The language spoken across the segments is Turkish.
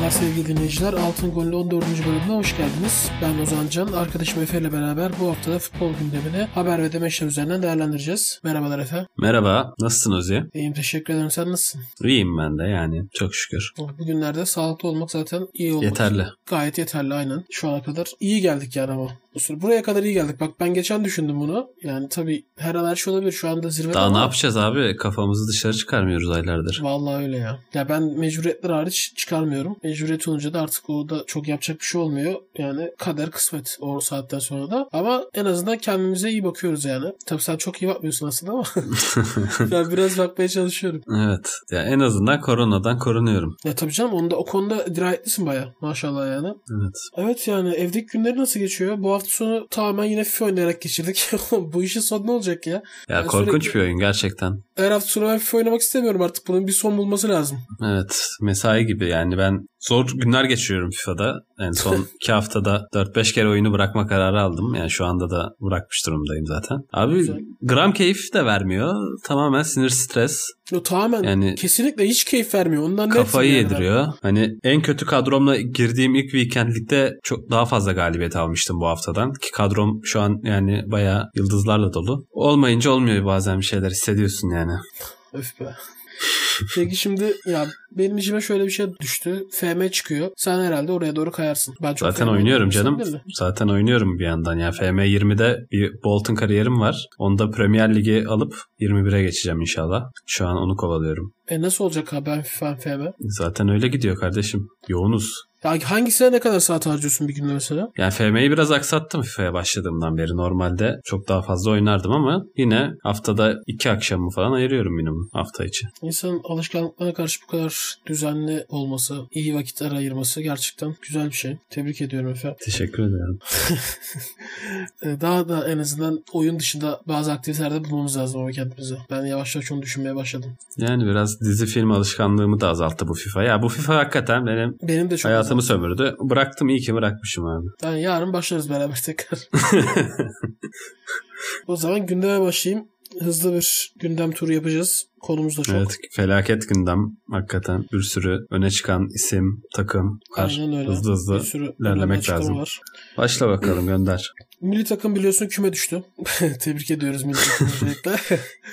Merhabalar sevgili dinleyiciler. Altın Gol'ün 14. bölümüne hoş geldiniz. Ben Ozan Can. Arkadaşım Efe ile beraber bu haftada futbol gündemini haber ve demeçler üzerinden değerlendireceğiz. Merhabalar Efe. Merhaba. Nasılsın Ozi? İyiyim teşekkür ederim. Sen nasılsın? İyiyim ben de yani. Çok şükür. Bugünlerde sağlıklı olmak zaten iyi olmak. Yeterli. Gayet yeterli aynen. Şu ana kadar iyi geldik yani ama. Süre. Buraya kadar iyi geldik. Bak ben geçen düşündüm bunu. Yani tabii her an her şey olabilir. Şu anda zirvede Daha ne yapacağız abi? Kafamızı dışarı çıkarmıyoruz aylardır. Vallahi öyle ya. Ya ben mecburiyetler hariç çıkarmıyorum. Mecburiyet olunca da artık o da çok yapacak bir şey olmuyor. Yani kader kısmet o saatten sonra da. Ama en azından kendimize iyi bakıyoruz yani. Tabii sen çok iyi bakmıyorsun aslında ama ben biraz bakmaya çalışıyorum. Evet. Ya en azından koronadan korunuyorum. Ya tabii canım onda o konuda dirayetlisin baya maşallah yani. Evet. Evet yani evdeki günleri nasıl geçiyor? Bu hafta sonu tamamen yine FIFA oynayarak geçirdik. Bu işin sonu ne olacak ya? Ya Ben korkunç sürekli- bir oyun gerçekten. Her hafta sonu ben FIFA oynamak istemiyorum artık. Bunun bir son bulması lazım. Evet. Mesai gibi yani ben zor günler geçiriyorum FIFA'da. En son iki haftada 4-5 kere oyunu bırakma kararı aldım. Yani şu anda da bırakmış durumdayım zaten. Abi Güzel. gram keyif de vermiyor. Tamamen sinir stres. O tamamen Yani- kesinlikle hiç keyif vermiyor. Ondan netim Kafayı yani ben. yediriyor. Hani en kötü kadromla girdiğim ilk weekendlikte çok daha fazla galibiyet almıştım bu haftadan. Ki kadrom şu an yani bayağı yıldızlarla dolu. Olmayınca olmuyor bazen bir şeyler hissediyorsun yani. Öf be. Peki şimdi ya benim içime şöyle bir şey düştü. FM çıkıyor. Sen herhalde oraya doğru kayarsın. Ben çok Zaten FM oynuyorum canım. Zaten oynuyorum bir yandan. Yani FM20'de bir Bolton kariyerim var. Onda Premier Lig'i alıp 21'e geçeceğim inşallah. Şu an onu kovalıyorum. E nasıl olacak abi ben FIFA FM? Zaten öyle gidiyor kardeşim. Yoğunuz. Ya hangisine ne kadar saat harcıyorsun bir günde mesela? Yani FM'yi biraz aksattım FIFA'ya başladığımdan beri. Normalde çok daha fazla oynardım ama yine haftada iki akşamı falan ayırıyorum minimum hafta içi. İnsanın alışkanlıklarına karşı bu kadar düzenli olması, iyi vakitler ayırması gerçekten güzel bir şey. Tebrik ediyorum efendim. Teşekkür ederim. E, Daha da en azından oyun dışında bazı aktivitelerde bulmamız lazım ama kendimize. Ben yavaş yavaş onu düşünmeye başladım. Yani biraz dizi film alışkanlığımı da azalttı bu FIFA. Ya bu FIFA hakikaten benim Benim de çok hayatımı sömürdü. Bıraktım iyi ki bırakmışım abi. Yani yarın başlarız beraber tekrar. o zaman gündeme başlayayım. Hızlı bir gündem turu yapacağız. Konumuz da çok. Evet felaket gündem. Hakikaten bir sürü öne çıkan isim, takım öyle. Hızlı hızlı bir sürü ilerlemek lazım. Var. Başla bakalım gönder. Milli takım biliyorsun küme düştü. Tebrik ediyoruz milli takımı öncelikle.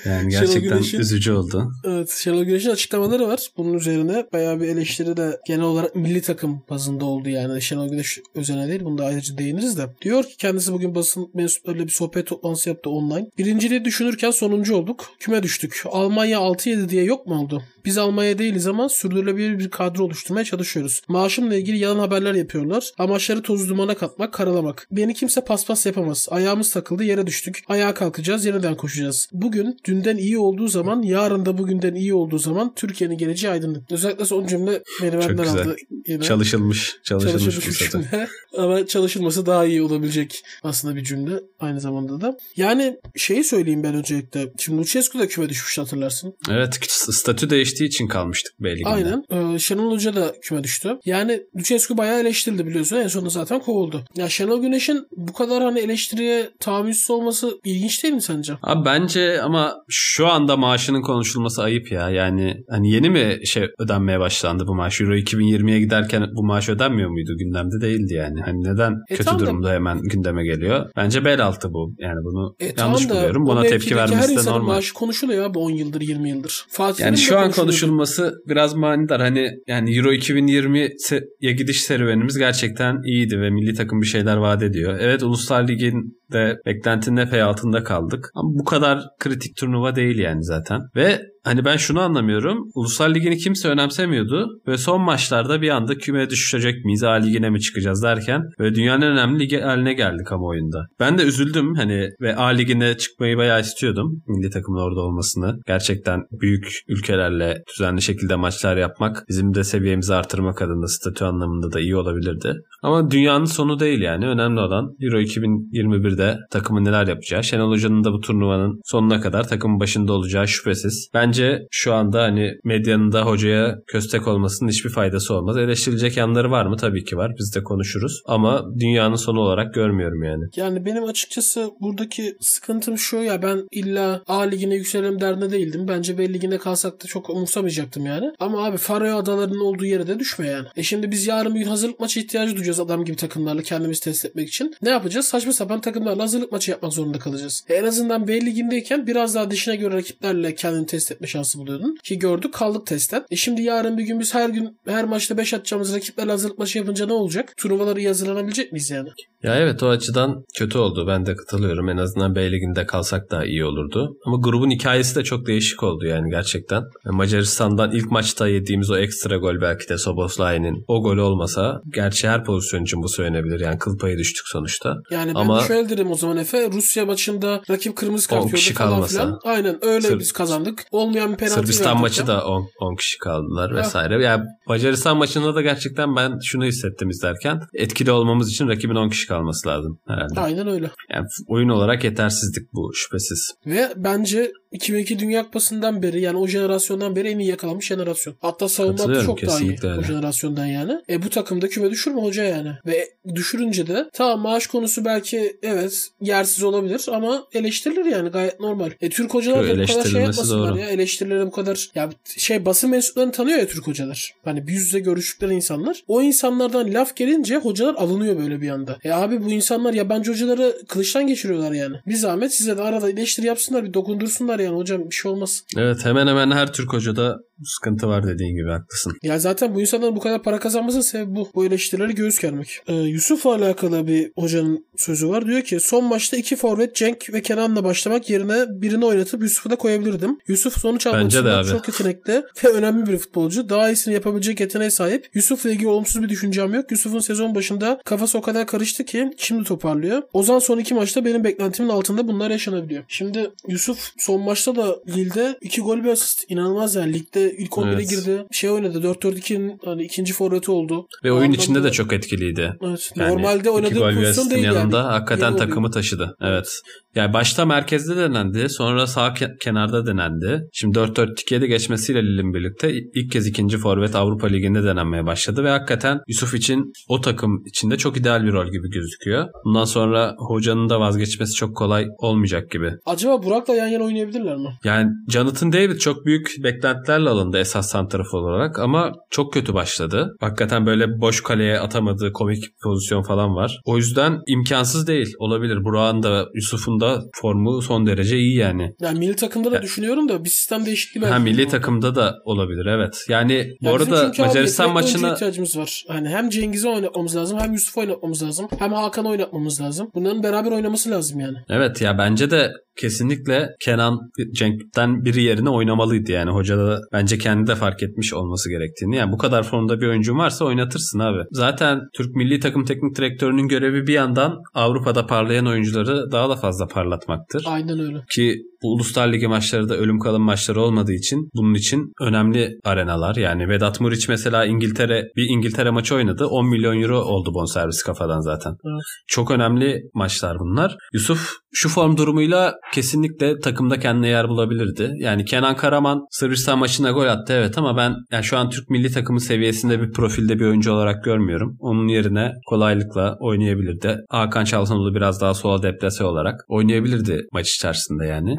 Yani gerçekten Güneş'in- üzücü oldu. evet Şenol Güneş'in açıklamaları var. Bunun üzerine bayağı bir eleştiri de genel olarak milli takım bazında oldu yani. Şenol Güneş özene değil. Bunda ayrıca değiniriz de. Diyor ki kendisi bugün basın mensuplarıyla bir sohbet toplantısı yaptı online. Birinciliği düşünürken sonuncu olduk. Küme düştük. Almanya 6-7 diye yok mu oldu? Biz Almanya değiliz ama sürdürülebilir bir kadro oluşturmaya çalışıyoruz. Maaşımla ilgili yalan haberler yapıyorlar. Amaçları toz dumana katmak, karalamak. Beni kimse paspas yapamaz. Ayağımız takıldı, yere düştük. Ayağa kalkacağız, yeniden koşacağız. Bugün dünden iyi olduğu zaman, yarın da bugünden iyi olduğu zaman Türkiye'nin geleceği aydınlık. Özellikle son cümle beni Çok benden güzel. aldı. Yine. Çalışılmış, çalışılmış, Çalışılmış bir cümle. Ama çalışılması daha iyi olabilecek aslında bir cümle aynı zamanda da. Yani şeyi söyleyeyim ben öncelikle. Şimdi Lucescu da küme düşmüş hatırlarsın. Evet statü değiştiği için kalmıştık B liginde. Aynen. Ee, Şenol Hoca da küme düştü. Yani Lucescu bayağı eleştirildi biliyorsun. En sonunda zaten kovuldu. Ya Şenol Güneş'in bu kadar hani eleştiriye tahammülsüz olması ilginç değil mi sence? Abi bence ama şu anda maaşının konuşulması ayıp ya. Yani hani yeni mi şey ödenmeye başlandı bu maaş? Euro 2020'ye giderken bu maaş ödenmiyor muydu? Gündemde değildi yani. Hani neden E kötü tamam da- durumda hemen gündeme geliyor? Bence bel altı bu. Yani bunu E, yanlış tamam da buluyorum. Buna tepki vermesi de normal. maaşı konuşuluyor abi 10 yıldır 20 yıldır. Fatih Yani şu an. Konuşulması biraz manidar. Hani yani Euro 2020'ye gidiş serüvenimiz gerçekten iyiydi ve milli takım bir şeyler vaat ediyor. Evet Uluslar Ligi'nin de beklentinin epey altında kaldık. Ama bu kadar kritik turnuva değil yani zaten. Ve hani ben şunu anlamıyorum. Uluslar Ligi'ni kimse önemsemiyordu. Ve son maçlarda bir anda kümeye düşecek miyiz? A Ligi'ne mi çıkacağız derken ve dünyanın en önemli ligi haline geldi kamuoyunda. Ben de üzüldüm hani ve A Ligi'ne çıkmayı bayağı istiyordum. Milli takımın orada olmasını. Gerçekten büyük ülkelerle düzenli şekilde maçlar yapmak bizim de seviyemizi artırmak adına statü anlamında da iyi olabilirdi. Ama dünyanın sonu değil yani. Önemli olan Euro 2021'de de takımın neler yapacağı. Şenol Hoca'nın da bu turnuvanın sonuna kadar takımın başında olacağı şüphesiz. Bence şu anda hani medyanın da hocaya köstek olmasının hiçbir faydası olmaz. Eleştirilecek yanları var mı? Tabii ki var. Biz de konuşuruz. Ama dünyanın sonu olarak görmüyorum yani. Yani benim açıkçası buradaki sıkıntım şu ya ben illa A ligine yükselelim derdinde değildim. Bence B liginde kalsak da çok umursamayacaktım yani. Ama abi Faroe Adaları'nın olduğu yere de düşme yani. E şimdi biz yarın bir gün hazırlık maçı ihtiyacı duyacağız adam gibi takımlarla kendimizi test etmek için. Ne yapacağız? Saçma sapan takımlarla hazırlık maçı yapmak zorunda kalacağız. E en azından B ligindeyken biraz daha dişine göre rakiplerle kendini test etme şansı buluyordun. Ki gördük kaldık testten. E şimdi yarın bir gün biz her gün her maçta 5 atacağımız rakiplerle hazırlık maçı yapınca ne olacak? Turnuvaları hazırlanabilecek miyiz yani? Ya evet o açıdan kötü oldu. Ben de katılıyorum. En azından B liginde kalsak daha iyi olurdu. Ama grubun hikayesi de çok değişik oldu yani gerçekten. Macaristan'dan ilk maçta yediğimiz o ekstra gol belki de Soboslai'nin o golü olmasa gerçi her pozisyon için bu söylenebilir. Yani kıl payı düştük sonuçta. Yani ben Ama de şöyle derim o zaman Efe. Rusya maçında rakip kırmızı kart 10 gördü falan kalmasa. filan. Aynen öyle Sırp- biz kazandık. Olmayan bir penaltı Sırbistan maçı ya. da 10, 10 kişi kaldılar vesaire. Yani Macaristan maçında da gerçekten ben şunu hissettim izlerken. Etkili olmamız için rakibin 10 kişi kalması lazım herhalde. Aynen öyle. Yani oyun olarak yetersizlik bu şüphesiz. Ve bence 2002 Dünya Kupası'ndan beri yani o jenerasyondan beri en iyi yakalamış jenerasyon. Hatta savunma çok daha iyi kesinlikle o öyle. jenerasyondan yani. E bu takımda küme düşürme hoca yani. Ve düşürünce de tamam maaş konusu belki evet yersiz olabilir ama eleştirilir yani gayet normal. E Türk hocalar da bu kadar şey yapmasınlar doğru. ya. Eleştirilere bu kadar ya şey basın mensuplarını tanıyor ya Türk hocalar. Hani bir yüzle görüştükleri insanlar. O insanlardan laf gelince hocalar alınıyor böyle bir anda. E abi bu insanlar yabancı hocaları kılıçtan geçiriyorlar yani. Bir zahmet size de arada eleştiri yapsınlar bir dokundursunlar yani hocam bir şey olmaz. Evet hemen hemen her Türk hocada sıkıntı var dediğin gibi haklısın. Ya zaten bu insanların bu kadar para kazanmasının sebebi bu. Bu eleştirileri göğüs germek. Ee, Yusuf'la alakalı bir hocanın sözü var. Diyor ki son maçta iki forvet Cenk ve Kenan'la başlamak yerine birini oynatıp Yusuf'u da koyabilirdim. Yusuf sonuç abi. çok yetenekli ve önemli bir futbolcu. Daha iyisini yapabilecek yeteneğe sahip. Yusuf'la ilgili olumsuz bir düşüncem yok. Yusuf'un sezon başında kafası o kadar karıştı ki şimdi toparlıyor. Ozan son iki maçta benim beklentimin altında bunlar yaşanabiliyor. Şimdi Yusuf son maçta da Lille'de iki gol bir asist. İnanılmaz yani. Ligde ilk 11'e Evet. girdi. Şey oynadı. 4-4-2'nin hani ikinci forveti oldu. Ve oyun anlamda- içinde de çok etkiliydi. Evet. Yani Normalde oynadığı pozisyon değil yanında yani. hakikaten. Takımı taşıdı. Evet. Yani başta merkezde denendi. Sonra sağ ke- kenarda denendi. Şimdi 4-4-2'ye de geçmesiyle Lille'in birlikte ilk kez ikinci forvet Avrupa Ligi'nde denenmeye başladı. Ve hakikaten Yusuf için o takım içinde çok ideal bir rol gibi gözüküyor. Bundan sonra hocanın da vazgeçmesi çok kolay olmayacak gibi. Acaba Burak'la yan yana oynayabilirler mi? Yani Jonathan David çok büyük beklentilerle alındı esas santrafor olarak ama çok kötü başladı. Hakikaten böyle boş kaleye atamadığı komik pozisyon falan var. O yüzden imkansız değil. Olabilir. Burak'ın da Yusuf'un da formu son derece iyi yani. Yani milli takımda da Ya- düşünüyorum da bir sistem değişikliği Ha belki milli olur. takımda da olabilir evet. Yani bu Ya bizim arada Macaristan oyuncu maçına ihtiyacımız var. Hani hem Cengiz'i oynatmamız lazım hem Yusuf'u oynatmamız lazım hem Hakan'ı oynatmamız lazım. Bunların beraber oynaması lazım yani. Evet ya bence de kesinlikle Kenan Cenk'ten biri yerine oynamalıydı yani. Hoca da bence kendi de fark etmiş olması gerektiğini. Yani bu kadar formda bir oyuncun varsa oynatırsın abi. Zaten Türk milli takım teknik direktörünün görevi bir yandan Avrupa'da parlayan oyuncuları daha da fazla parlatmaktır. Aynen öyle. Ki bu Uluslar Ligi maçları da ölüm kalım maçları olmadığı için bunun için önemli arenalar. Yani Vedat Muriç mesela İngiltere bir İngiltere maçı oynadı. 10 milyon euro oldu bonservis kafadan zaten. Evet. Çok önemli maçlar bunlar. Yusuf şu form durumuyla kesinlikle takımda kendine yer bulabilirdi. Yani Kenan Karaman Sırbistan maçına gol attı evet ama ben yani şu an Türk milli takımı seviyesinde bir profilde bir oyuncu olarak görmüyorum. Onun yerine kolaylıkla oynayabilirdi. Hakan Çalhanoğlu biraz daha sola deplase olarak oynayabilirdi maç içerisinde yani.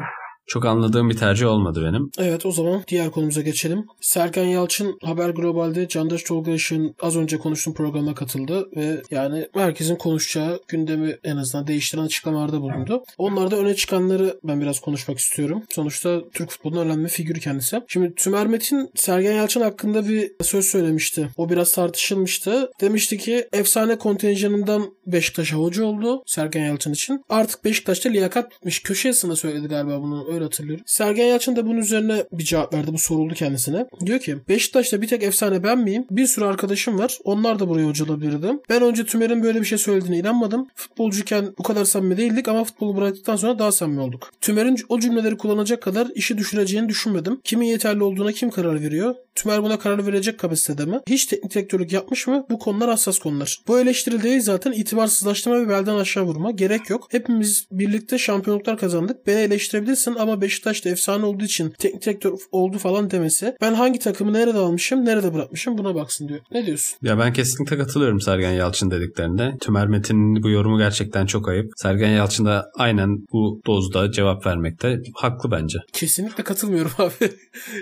Çok anladığım bir tercih olmadı benim. Evet o zaman diğer konumuza geçelim. Serkan Yalçın Haber Global'de Candaş Tolga Işık'ın az önce konuştuğum programa katıldı ve yani herkesin konuşacağı gündemi en azından değiştiren açıklamalarda bulundu. Onlarda öne çıkanları ben biraz konuşmak istiyorum. Sonuçta Türk futbolunun önemli figürü kendisi. Şimdi Tümer Metin Sergen Yalçın hakkında bir söz söylemişti. O biraz tartışılmıştı. Demişti ki efsane kontenjanından Beşiktaş'a hoca oldu Sergen Yalçın için. Artık Beşiktaş'ta liyakat bitmiş. Köşe yazısında söyledi galiba bunu öyle hatırlıyorum. Sergen Yalçın da bunun üzerine bir cevap verdi. Bu soruldu kendisine. Diyor ki Beşiktaş'ta bir tek efsane ben miyim? Bir sürü arkadaşım var. Onlar da buraya hoca olabilirdi. Ben önce Tümer'in böyle bir şey söylediğine inanmadım. Futbolcuyken bu kadar samimi değildik ama futbolu bıraktıktan sonra daha samimi olduk. Tümer'in o cümleleri kullanacak kadar işi düşüreceğini düşünmedim. Kimin yeterli olduğuna kim karar veriyor? Tümer buna karar verecek kapasitede mi? Hiç teknik direktörlük yapmış mı? Bu konular hassas konular. Bu eleştiri değil zaten itibarsızlaştırma ve belden aşağı vurma. Gerek yok. Hepimiz birlikte şampiyonluklar kazandık. Beni eleştirebilirsin ama Beşiktaş'ta efsane olduğu için teknik direktör oldu falan demesi. Ben hangi takımı nerede almışım, nerede bırakmışım buna baksın diyor. Ne diyorsun? Ya ben kesinlikle katılıyorum Sergen Yalçın dediklerine. Tümer Metin'in bu yorumu gerçekten çok ayıp. Sergen Yalçın da aynen bu dozda cevap vermekte haklı bence. Kesinlikle katılmıyorum abi.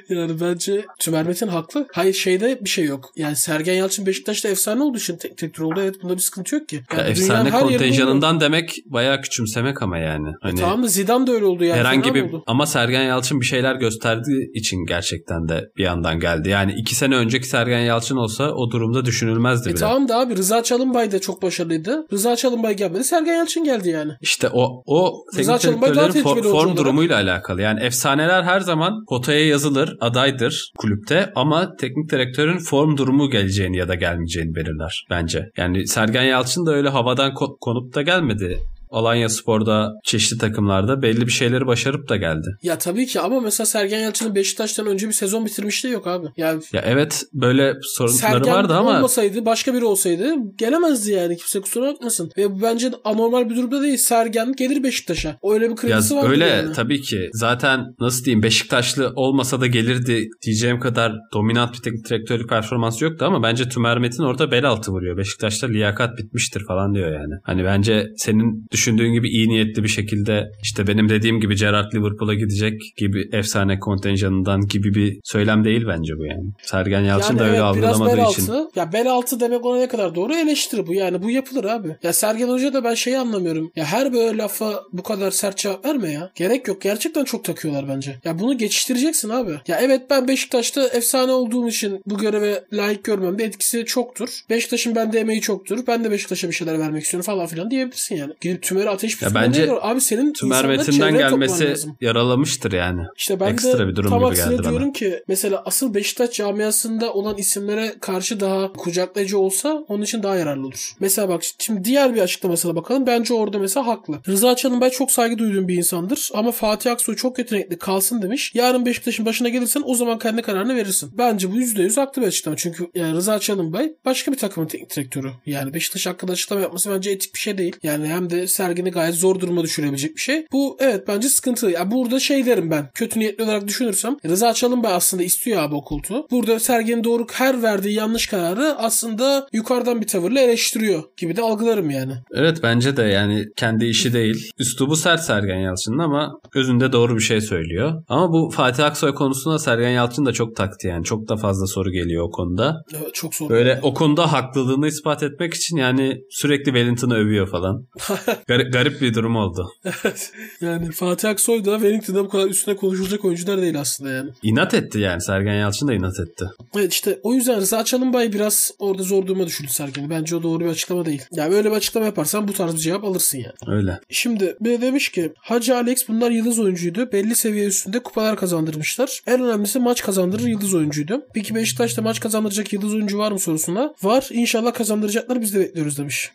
yani bence Tümer Metin haklı. Hayır şeyde bir şey yok. Yani Sergen Yalçın Beşiktaş'ta efsane olduğu için teknik direktör oldu. Evet bunda bir sıkıntı yok ki. Yani ya efsane kontenjanından demek bayağı küçümsemek ama yani. Hani e tamam da Zidane da öyle oldu yani. Herhangi bir oldu. Ama Sergen Yalçın bir şeyler gösterdiği için gerçekten de bir yandan geldi. Yani iki sene önceki Sergen Yalçın olsa o durumda düşünülmezdi e bile. Tamam da abi Rıza Çalınbay da çok başarılıydı. Rıza Çalınbay gelmedi. Sergen Yalçın geldi yani. İşte o o teknik direktörlerin for, form durumuyla alakalı. Yani efsaneler her zaman potaya yazılır, adaydır kulüpte ama teknik direktörün form durumu geleceğini ya da gelmeyeceğini belirler bence. Yani Sergen Yalçın da öyle havadan konup da gelmedi. Alanya Spor'da çeşitli takımlarda belli bir şeyleri başarıp da geldi. Ya tabii ki ama mesela Sergen Yalçın'ın Beşiktaş'tan önce bir sezon bitirmişliği yok abi. Yani ya evet böyle sorunları Sergen vardı ama olmasaydı başka biri olsaydı gelemezdi yani kimse kusura bakmasın. Ve bu bence anormal bir durumda değil. Sergen gelir Beşiktaş'a. Öyle bir kredisi var. Öyle yani. tabii ki. Zaten nasıl diyeyim Beşiktaşlı olmasa da gelirdi diyeceğim kadar dominant bir teknik direktörlük performansı yoktu ama bence Tümer Metin orada bel altı vuruyor. Beşiktaş'ta liyakat bitmiştir falan diyor yani. Hani bence senin düşündüğün gibi iyi niyetli bir şekilde işte benim dediğim gibi Gerrard Liverpool'a gidecek gibi efsane kontenjanından gibi bir söylem değil bence bu yani. Sergen Yalçın yani da öyle evet, algılamadığı bel için. Altı, ya bel altı demek ona ne kadar doğru eleştiri bu yani bu yapılır abi. Ya Sergen Hoca da ben şeyi anlamıyorum. Ya her böyle lafa bu kadar sert cevap verme ya. Gerek yok. Gerçekten çok takıyorlar bence. Ya bunu geçiştireceksin abi. Ya evet ben Beşiktaş'ta efsane olduğum için bu göreve layık görmem de etkisi çoktur. Beşiktaş'ın bende emeği çoktur. Ben de Beşiktaş'a bir şeyler vermek istiyorum falan filan diyebilirsin yani. Gidip tümeri ateş ya bence abi senin Tümer Metin'den gelmesi yaralamıştır yani. İşte ben Ekstra de bir durum tam gibi geldi bana. diyorum ki mesela asıl Beşiktaş camiasında olan isimlere karşı daha kucaklayıcı olsa onun için daha yararlı olur. Mesela bak şimdi diğer bir açıklamasına bakalım. Bence orada mesela haklı. Rıza Çalınbay çok saygı duyduğum bir insandır ama Fatih Aksoy çok yetenekli kalsın demiş. Yarın Beşiktaş'ın başına gelirsen o zaman kendi kararını verirsin. Bence bu %100 haklı bir açıklama. Çünkü yani Rıza Çalınbay başka bir takımın teknik direktörü. Yani Beşiktaş hakkında açıklama yapması bence etik bir şey değil. Yani hem de sergini gayet zor duruma düşürebilecek bir şey. Bu evet bence sıkıntı. Ya burada şey derim ben. Kötü niyetli olarak düşünürsem Rıza Çalınbay aslında istiyor abi o koltuğu. Burada Sergen Doğruk her verdiği yanlış kararı aslında yukarıdan bir tavırla eleştiriyor gibi de algılarım yani. Evet bence de yani kendi işi değil. Üslubu sert Sergen Yalçın'ın ama özünde doğru bir şey söylüyor. Ama bu Fatih Aksoy konusunda Sergen Yalçın da çok taktı yani. Çok da fazla soru geliyor o konuda. Evet çok zor. Böyle yani. o konuda haklılığını ispat etmek için yani sürekli Wellington'ı övüyor falan. Gar- garip bir durum oldu. Evet. Yani Fatih Aksoy da Wellington'da bu kadar üstüne konuşulacak oyuncular değil aslında yani. İnat etti yani. Sergen Yalçın da inat etti. Evet işte o yüzden Rıza Çalınbay biraz orada zor duruma düşürdü Sergen'i. Bence o doğru bir açıklama değil. Yani böyle bir açıklama yaparsan bu tarz bir cevap alırsın yani. Öyle. Şimdi bir de demiş ki Hacı Alex bunlar yıldız oyuncuydu. Belli seviye üstünde kupalar kazandırmışlar. En önemlisi maç kazandırır yıldız oyuncuydu. Peki Beşiktaş'ta maç kazandıracak yıldız oyuncu var mı sorusuna? Var. İnşallah kazandıracaklar biz de bekliyoruz demiş.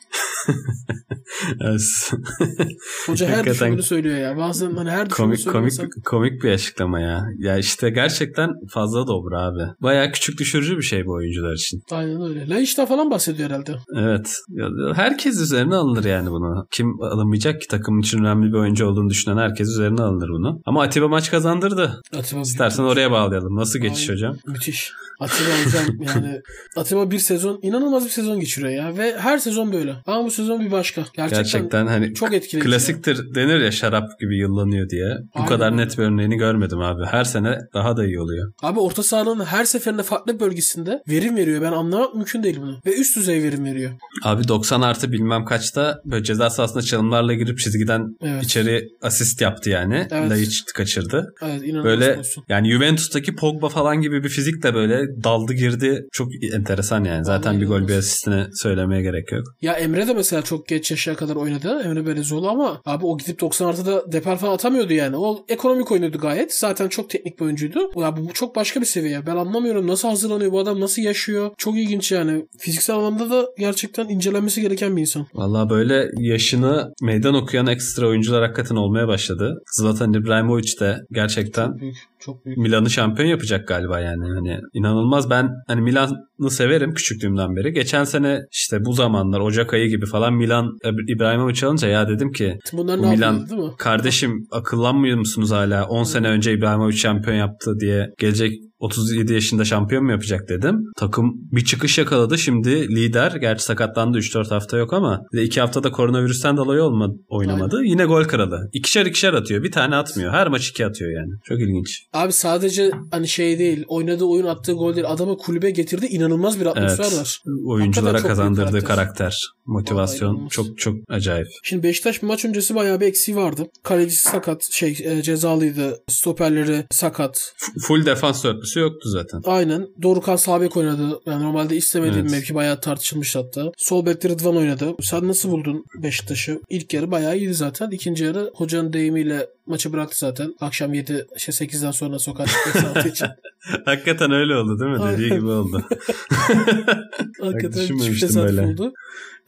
Hoca her düşündüğünü söylüyor ya. Bazen hani her komik komik komik bir açıklama ya. Ya işte gerçekten fazla dobra abi. Baya küçük düşürücü bir şey bu oyuncular için. Aynen öyle. La işte falan bahsediyor herhalde. Evet. Herkes üzerine alınır yani bunu. Kim alınmayacak ki takım için önemli bir oyuncu olduğunu düşünen herkes üzerine alınır bunu. Ama Atiba maç kazandırdı. Atiba İstersen oraya bağlayalım. Nasıl geçiş Aynen. hocam? Müthiş. Atiba hocam yani Atiba bir sezon inanılmaz bir sezon geçiriyor ya ve her sezon böyle. Ama bu sezon bir başka. Gerçekten, Gerçekten hani çok etkileyici. Klasiktir denir ya şarap gibi yıllanıyor diye. Bu Aynen. kadar net bir örneğini görmedim abi. Her sene daha da iyi oluyor. Abi orta sahanın her seferinde farklı bölgesinde verim veriyor. Ben anlamak mümkün değil bunu. Ve üst düzey verim veriyor. Abi 90 artı bilmem kaçta böyle ceza sahasında çalımlarla girip çizgiden evet. içeri asist yaptı yani. Evet. Laiç kaçırdı. Evet inanılmaz Böyle olsun. yani Juventus'taki Pogba falan gibi bir fizik de böyle daldı girdi. Çok enteresan yani. Zaten Vallahi bir gol bir asistine söylemeye gerek yok. Ya Emre de mesela çok geç yaşa kadar oynadı. Emre Belezoğlu ama abi o gidip 90 artıda depar falan atamıyordu yani. O ekonomik oynuyordu gayet. Zaten çok teknik bir oyuncuydu. Ya bu çok başka bir seviye. Ben anlamıyorum nasıl hazırlanıyor bu adam nasıl yaşıyor. Çok ilginç yani. Fiziksel anlamda da gerçekten incelenmesi gereken bir insan. Valla böyle yaşını meydan okuyan ekstra oyuncular hakikaten olmaya başladı. Zlatan İbrahimovic de gerçekten Çok büyük. Milan'ı şampiyon yapacak galiba yani. Hani inanılmaz. Ben hani Milan'ı severim küçüklüğümden beri. Geçen sene işte bu zamanlar Ocak ayı gibi falan Milan İbrahimovic alınca ya dedim ki Bunlar bu Milan değil mi? kardeşim akıllanmıyor musunuz hala? 10 sene önce İbrahimovic şampiyon yaptı diye gelecek 37 yaşında şampiyon mu yapacak dedim. Takım bir çıkış yakaladı. Şimdi lider. Gerçi sakatlandı 3-4 hafta yok ama bir de 2 haftada koronavirüsten dolayı olmadı, oynamadı. Yine gol kralı. İkişer ikişer atıyor. Bir tane atmıyor. Her maç iki atıyor yani. Çok ilginç. Abi sadece hani şey değil. Oynadığı oyun attığı gol değil. Adamı kulübe getirdi. inanılmaz bir atmosfer Evet. var. Oyunculara kazandırdığı karakter. karakter, motivasyon inanılmaz. çok çok acayip. Şimdi Beşiktaş maç öncesi bayağı bir eksiği vardı. Kalecisi sakat, şey e, cezalıydı. Stoperleri sakat. F- full defans dörtlüsü yoktu zaten. Aynen. Dorukan sağ bek oynadı. Yani normalde istemediğim Evet. mevki bayağı tartışılmış hatta. Sol bekte Rıdvan oynadı. Sen nasıl buldun Beşiktaş'ı? İlk yarı bayağı iyiydi zaten. İkinci yarı hocanın deyimiyle maçı bıraktı zaten. Akşam 7 şey 8'den sonra sokağa çıkmak saati için. Hakikaten öyle oldu değil mi? Dediği gibi oldu. Hakikaten hiçbir düşünmemiştim tesadüf oldu.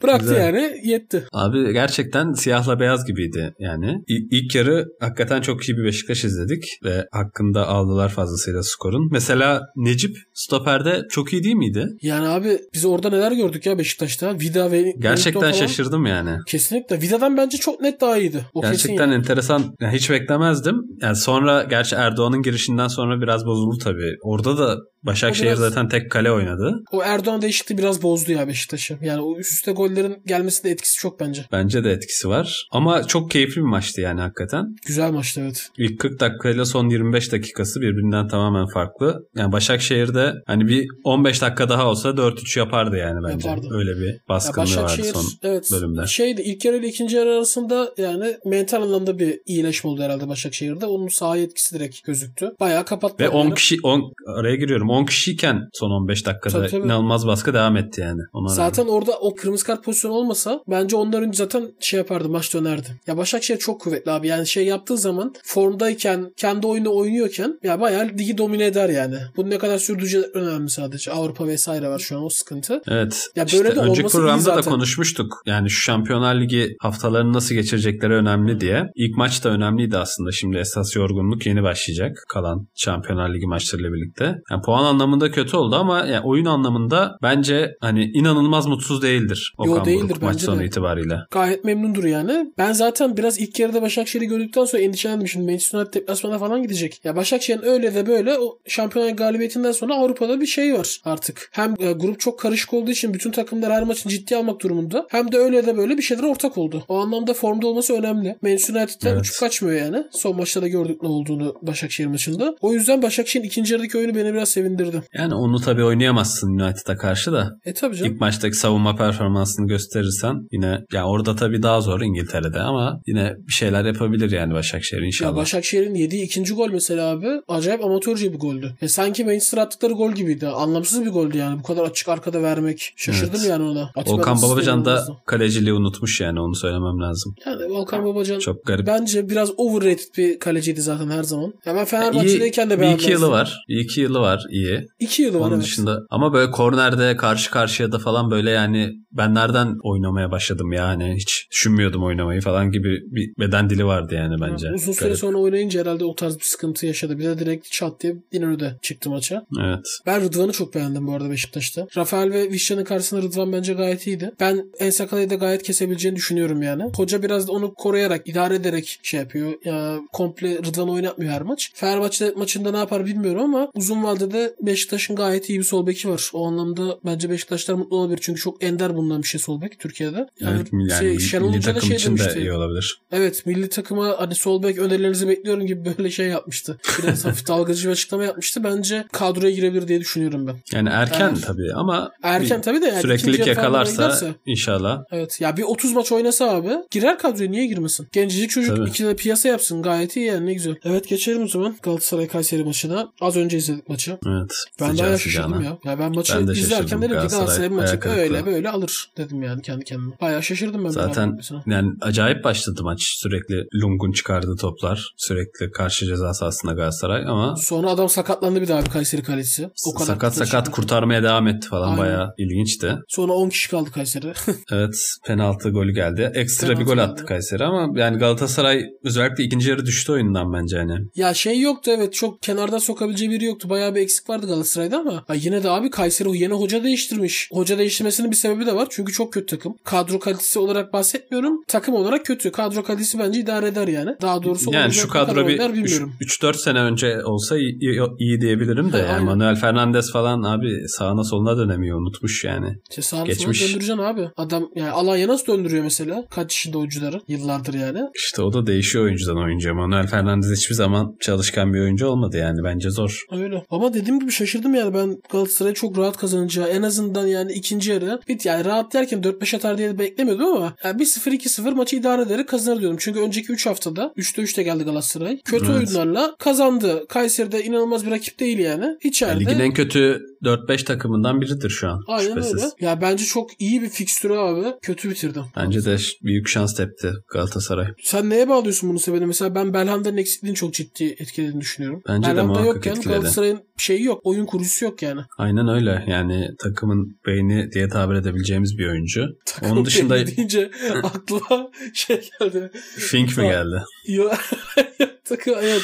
Bıraktı Güzel. yani yetti. Abi gerçekten siyahla beyaz gibiydi yani. İ- ilk yarı hakikaten çok iyi bir Beşiktaş izledik ve hakkında aldılar fazlasıyla skorun. Mesela Necip stoperde çok iyi değil miydi? Yani abi biz orada neler gördük ya Beşiktaş'ta. Vida ve Gerçekten şaşırdım yani. Kesinlikle. Vida'dan bence çok net daha iyiydi. O kesin Gerçekten yani. enteresan. Yani hiç beklemezdim. Yani sonra gerçi Erdoğan'ın girişinden sonra biraz bozuldu tabii. Orada da Başakşehir biraz- zaten tek kale oynadı. O Erdoğan değişikliği biraz bozdu ya Beşiktaş'ı. Yani o üst üste gollerin gelmesinde etkisi çok bence. Bence de etkisi var. Ama çok keyifli bir maçtı yani hakikaten. Güzel maçtı evet. İlk 40 dakikayla son 25 dakikası birbirinden tamamen farklı. Yani Başakşehir'de hani bir 15 dakika daha olsa 4-3 yapardı yani bence. Yapardı. Öyle bir baskınlığı vardı son evet bölümde. şeydi ilk yarı ile ikinci yarı arasında yani mental anlamda bir iyileşme oldu herhalde Başakşehir'de. Onun sahaya etkisi direkt gözüktü. Bayağı kapattı. Ve 10 kişi 10 araya giriyorum. 10 kişiyken son 15 dakikada Tabii, tabii. inanılmaz baskı devam etti yani. Ona Zaten rağmen. orada o kırmızı kart pozisyonu olmasa bence önce zaten şey yapardı maç dönerdi. Ya Başakşehir çok kuvvetli abi. Yani şey yaptığı zaman formdayken kendi oyunu oynuyorken ya bayağı ligi domine eder yani. Bu ne kadar sürdüreceği önemli sadece. Avrupa vesaire var şu an o sıkıntı. Evet. Ya İşte böyle de önceki programda da zaten. konuşmuştuk. Yani şu Şampiyonlar Ligi haftalarını nasıl geçirecekleri önemli diye. İlk maç da önemliydi aslında. Şimdi esas yorgunluk yeni başlayacak. Kalan Şampiyonlar Ligi maçlarıyla birlikte. Yani puan anlamında kötü oldu ama yani oyun anlamında bence hani inanılmaz mutsuz değildir. Okan değildir Buruk maç sonu de. itibariyle. Gayet memnundur yani. Ben zaten biraz ilk yarıda Başakşehir'i gördükten sonra endişelendim. Şimdi Manchester United deplasmana falan gidecek. Ya Başakşehir'in öyle de böyle o şampiyonlar galibiyetinden sonra Avrupa'da bir şey var artık. Hem e, grup çok karışık olduğu için bütün takımlar her maçın ciddi almak durumunda. Hem de öyle de böyle bir şeyler ortak oldu. O anlamda formda olması önemli. Manchester United'den Evet. uçuk kaçmıyor yani. Son maçlarda gördük ne olduğunu Başakşehir maçında. O yüzden Başakşehir'in ikinci yarıdaki oyunu beni biraz sevindirdi. Yani onu tabii oynayamazsın United'a karşı da. E tabii canım. İlk maçtaki savunma performansını gösterirsen yine ya orada tabii daha zor İngiltere'de ama yine bir şeyler yapabilir yani Başakşehir Ya inşallah. Başakşehir'in yediği ikinci gol mesela abi acayip amatörce bir goldü. E sanki Manchester attıkları gol gibiydi. Anlamsız bir goldü yani. Bu kadar açık arkada vermek. Şaşırdım Evet. yani ona. Atiba Volkan Babacan da kaleciliği unutmuş yani onu söylemem lazım. Yani Volkan Babacan Çok garip. bence biraz overrated bir kaleciydi zaten her zaman. Ya ben İyi, Fenerbahçe'deyken de bir iki yılı beğenmezdim. var. Bir iki yılı var iyi. İki yılı var Onun evet. dışında ama böyle kornerde karşı karşıya da falan böyle yani ben nereden oynamaya başladım ya hani hiç düşünmüyordum oynamayı falan gibi bir beden dili vardı yani bence. Ya Uzun süre Garip. sonra oynayınca herhalde o tarz bir sıkıntı yaşadı. Bir de direkt çat diye İnönü'de çıktı maça. Evet. Ben Rıdvan'ı çok beğendim bu arada Beşiktaş'ta. Rafael ve Vişça'nın karşısında Rıdvan bence gayet iyiydi. Ben Ensakala'yı da gayet kesebileceğini düşünüyorum yani. Hoca biraz onu koruyarak, idare ederek şey yapıyor. Ya komple Rıdvan oynatmıyor her maç. Fenerbahçe maçında ne yapar bilmiyorum ama uzun vadede Beşiktaş'ın gayet iyi bir sol beki var. O anlamda bence Beşiktaşlar mutlu olabilir. Çünkü çok ender bulunan bir şey sol bek Türkiye'de. Yani, yani şey, Şenol milli takım şey için de demişti. iyi olabilir. Evet milli takıma hani sol bek önerilerinizi bekliyorum gibi böyle şey yapmıştı. Biraz hafif dalgacı bir açıklama yapmıştı. Bence kadroya girebilir diye düşünüyorum ben. Yani erken Evet. tabii ama Erken tabii de yani süreklilik yakalarsa giderse. inşallah. Evet ya bir 30 maç oynasa abi girer kadroya niye girmesin? Gencecik çocuk Tabii. ikide piyasa yapsın gayet iyi yani ne güzel. Evet geçelim o zaman Galatasaray Kayseri maçına. Az önce izledik maçı. Evet. Ben daha şaşırdım ya. Ya ben maçı Ben de izlerken dedim ki Galatasaray maçı öyle böyle alır dedim yani kendi kendime. Bayağı şaşırdım ben. Zaten yani acayip başladı maç. Sürekli Lung'un çıkardığı toplar. Sürekli karşı ceza sahasında Galatasaray ama Sonra adam sakatlandı bir daha bir Kayseri kalecisi. O kadar sakat sakat kurtarmaya devam etti falan. Aynen. Bayağı ilginçti. Sonra 10 kişi kaldı Kayseri. Evet penaltı golü geldi. Ekstra Penaltı bir gol geldi. attı Kayseri ama yani Galatasaray özellikle ikinci yarı düştü oyundan bence hani. ya şey yoktu evet çok kenardan sokabileceği biri yoktu. Bayağı bir eksik vardı Galatasaray'da ama ha yine de abi Kayseri yeni hoca değiştirmiş. Hoca değiştirmesinin bir sebebi de var. Çünkü çok kötü takım. Kadro kalitesi olarak bahsetmiyorum. Takım olarak kötü. Kadro kalitesi bence idare eder yani. Daha doğrusu Yani şu kadro bir oynar bilmiyorum. 3-4 sene önce olsa iyi, iyi- iyi diyebilirim de Ha, yani. Manuel Fernandes falan abi sağına soluna dönemiyor unutmuş yani. İşte sağını Geçmiş. sola döndüreceksin abi. Adam yani Alanya nasıl döndürüyor mesela? Kaç yaşında oyuncuları? Yıllardır yani. İşte o da değişiyor oyuncudan oyuncuya. Manuel Fernandes hiçbir zaman çalışkan bir oyuncu olmadı yani bence zor. Öyle. Ama dediğim gibi şaşırdım yani ben Galatasaray'ı çok rahat kazanacağı en azından yani ikinci yarı bit yani rahat derken 4-5 atar diye beklemiyordum ama yani 1-0 2-0 maçı idare ederek kazanır diyordum. Çünkü önceki 3 haftada 3'te 3'te geldi Galatasaray. Kötü Evet. oyunlarla kazandı. Kayseri'de inanılmaz bir rakip değil yani. İçeride. Yani ligin en kötü 4-5 takımından biridir şu an. Aynen şüphesiz. öyle. Ya bence çok iyi bir fikstürü abi. Kötü bitirdi. Bence de büyük şans tepti Galatasaray. Sen neye bağlıyorsun bunu sebebini? Mesela ben Belhanda'nın eksikliğini çok ciddi etkilediğini düşünüyorum. Bence de Belhanda muhakkak yokken etkiledi. Galatasaray'ın şeyi yok. Oyun kurucusu yok yani. Aynen öyle. Yani takımın beyni diye tabir edebileceğimiz bir oyuncu. Takım Onun dışında deyince aklıma şey geldi. Fink mi geldi? Yo, takım evet.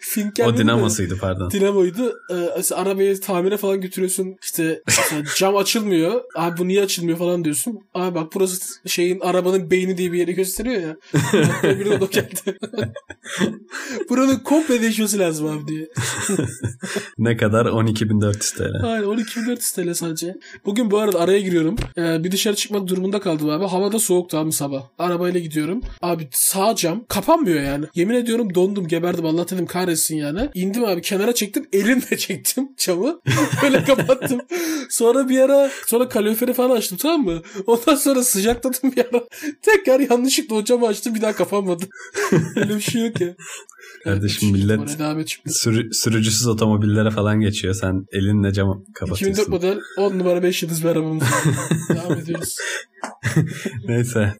Fink gelmedi O de dinamasıydı pardon. Dinamoydu. Ee, arabayı tamire falan götürüyorsun. İşte cam açılmıyor. Abi bu niye açılmıyor falan diyorsun. Abi bak burası şeyin arabanın beyni diye bir yeri gösteriyor ya. Bir de o geldi. Buranın komple değişmesi lazım abi diye. ne kadar? 12.400 TL. Aynen 12.400 TL sadece. Bugün bu arada araya giriyorum. Ee, bir dışarı çıkmak durumunda kaldım abi. Havada soğuktu abi sabah. Arabayla gidiyorum. Abi sağ cam kapanmıyor yani. Yemin ediyorum dondum geberdim Allah dedim kahretsin yani. İndim abi kenara çektim. Elimle çektim camı. Böyle kapattım. Sonra bir ara sonra kaloriferi falan açtım tamam mı? Ondan sonra sıcakladım bir ara. Tekrar yanlışlıkla o camı açtım bir daha kapanmadı. Öyle bir şey yok ya. Kardeşim Evet, millet-. Sürü- sürücüsüz otomobillere falan geçiyor. Sen elinle 2004 kapatıyorsun. model 10 numara 5 yıldız bir arabamız. devam ediyoruz. Neyse.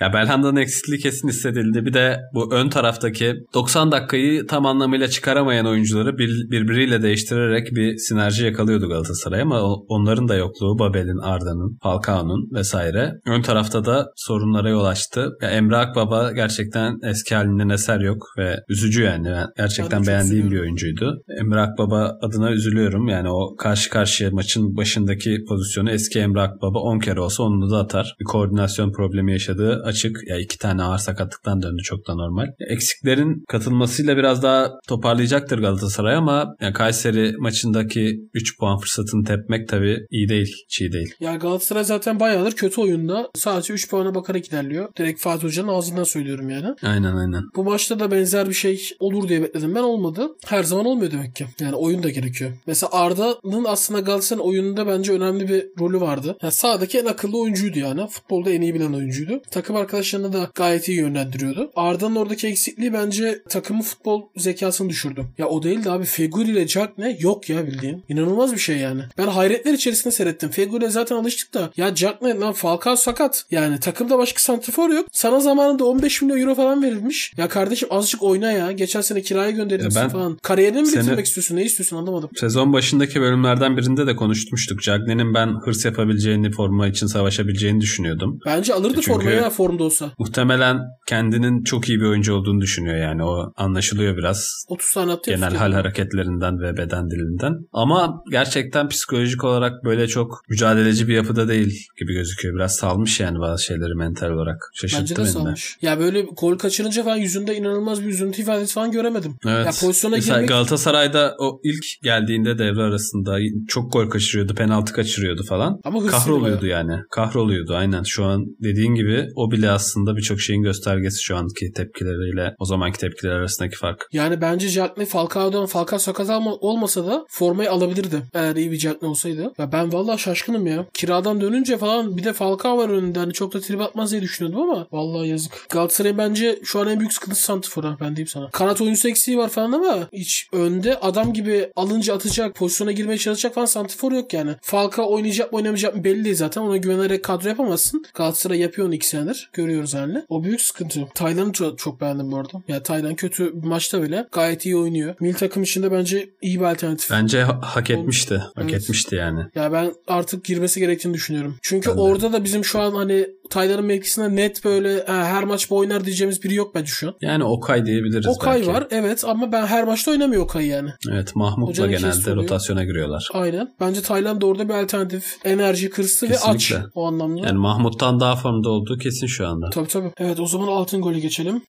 Ya Belhanda'nın eksikliği kesin hissedildi. Bir de bu ön taraftaki 90 dakikayı tam anlamıyla çıkaramayan oyuncuları bir- birbiriyle değiştirerek bir sinerji yakalıyordu Galatasaray ama onların da yokluğu Babel'in, Arda'nın, Falcao'nun vesaire. Ön tarafta da sorunlara yol açtı. Ya Emre Akbaba gerçekten eski halinden eser yok ve üzücü yani. Ben gerçekten çok beğendiğim bir oyuncuydu. Emre Akbaba adına üzülüyorum. Yani o karşı karşıya maçın başındaki pozisyonu eski Emre Akbaba 10 kere olsa onu da atar. Bir koordinasyon problemi yaşadığı açık. Ya iki tane ağır sakatlıktan döndü çok da normal. Eksiklerin katılmasıyla biraz daha toparlayacaktır Galatasaray ama yani Kayseri maçındaki 3 puan fırsatını tepmek tabii iyi değil. Hiç iyi değil. Ya Galatasaray zaten bayağıdır kötü oyunda. Sadece 3 puana bakarak ilerliyor. Direkt Fatih Hoca'nın ağzından söylüyorum yani. Aynen aynen. Bu maçta da benzer bir şey olur diye bekledim ben olmadı. Her zaman olmuyor demek ki. Yani oyun da gerekiyor. Mesela Arda'nın aslında Galatasaray'ın oyununda bence önemli bir rolü vardı. Yani sahadaki en akıllı oyuncuydu yani. Futbolda en iyi bilen oyuncuydu. Takım arkadaşlarını da gayet iyi yönlendiriyordu. Arda'nın oradaki eksikliği bence takımın futbol zekasını düşürdü. Ya o değil de abi Feguli ile Jack ne? Yok ya bildiğin. İnanılmaz bir şey yani. Ben hayretler içerisinde seyrettim. Feguli zaten alıştık da. Ya Jack ne? Lan Falcao sakat. Yani takımda başka santrafor yok. Sana zamanında 15 milyon euro falan verilmiş. Ya kardeşim azıcık oyna ya. Geçen sene kiraya gönderilmişsin ben falan. Kariyerini mi seni- bitirmek istiyorsun? Ne istiyorsun anlamadım. Sezon başındaki bölümlerden birinde de konuşmuştuk. Cagney'in ben hırs yapabileceğini, forma için savaşabileceğini düşünüyordum. Bence alırdı Çünkü- formayı ya formda olsa. Muhtemelen kendinin çok iyi bir oyuncu olduğunu düşünüyor yani. O anlaşılıyor biraz 30 tane attı. genel hal hareketlerinden ve beden dilinden. Ama gerçekten psikolojik olarak böyle çok mücadeleci bir yapıda değil gibi gözüküyor. Biraz salmış yani bazı şeyleri mental olarak. Şaşırttı Bence de beni de. salmış. Ya böyle gol kaçırınca falan yüzünde inanılmaz bir üzüntü ifadesi falan göremedim. Evet. Ya pozisyona Mesela girmek Galatasaray'da o ilk geldiğinde devre arasında çok gol kaçırıyordu, penaltı kaçırıyordu falan. ama Kahroluyordu bayağı. yani. Kahroluyordu aynen. Şu an dediğin gibi o bile aslında birçok şeyin göstergesi şu anki tepkileriyle o zamanki tepkiler arasındaki fark. Yani bence Jackney Falcao'dan Falcao sakat olmasa da formayı alabilirdi eğer iyi bir Jackney olsaydı. Ya ben vallahi şaşkınım ya. Kiradan dönünce falan bir de Falcao var önünde. Hani çok da trip atmaz diye düşünüyordum ama vallahi yazık. Galatasaray bence şu an en büyük sıkıntısı Santifor'a ben diyeyim sana. Kanat oyuncusu eksiği var falan ama hiç önde adam gibi alınca atacak, pozisyona girmeye çalışacak falan Santifor yok yani. Falcao oynayacak mı oynamayacak mı belli değil zaten. Ona güvenerek kadro yapamazsın. Galatasaray yapıyor onu iki senedir. Görüyoruz yani. O büyük sıkıntı. Taylan'ı çok, çok beğendim bu arada. Ya yani Taylan kötü bir maçta bile gayet iyi oynuyor. Milli takım içinde bence iyi bir alternatif. Bence ha- hak etmişti. Hak evet. etmişti yani. Ya ben artık girmesi gerektiğini düşünüyorum. Çünkü ben orada de. da bizim şu an hani Taylan'ın mevkisinde net böyle her maç bu oynar diyeceğimiz biri yok bence şu an. Yani Okay diyebiliriz Okay belki. var evet ama ben her maçta oynamıyor Okay yani. Evet Mahmut'la genelde rotasyona giriyorlar. Aynen. Bence Tayland da orada bir alternatif. Enerji kırsı ve aç o anlamda. Yani Mahmut'tan daha formda olduğu kesin şu anda. Tabii tabii. Evet o zaman altın golü geçelim.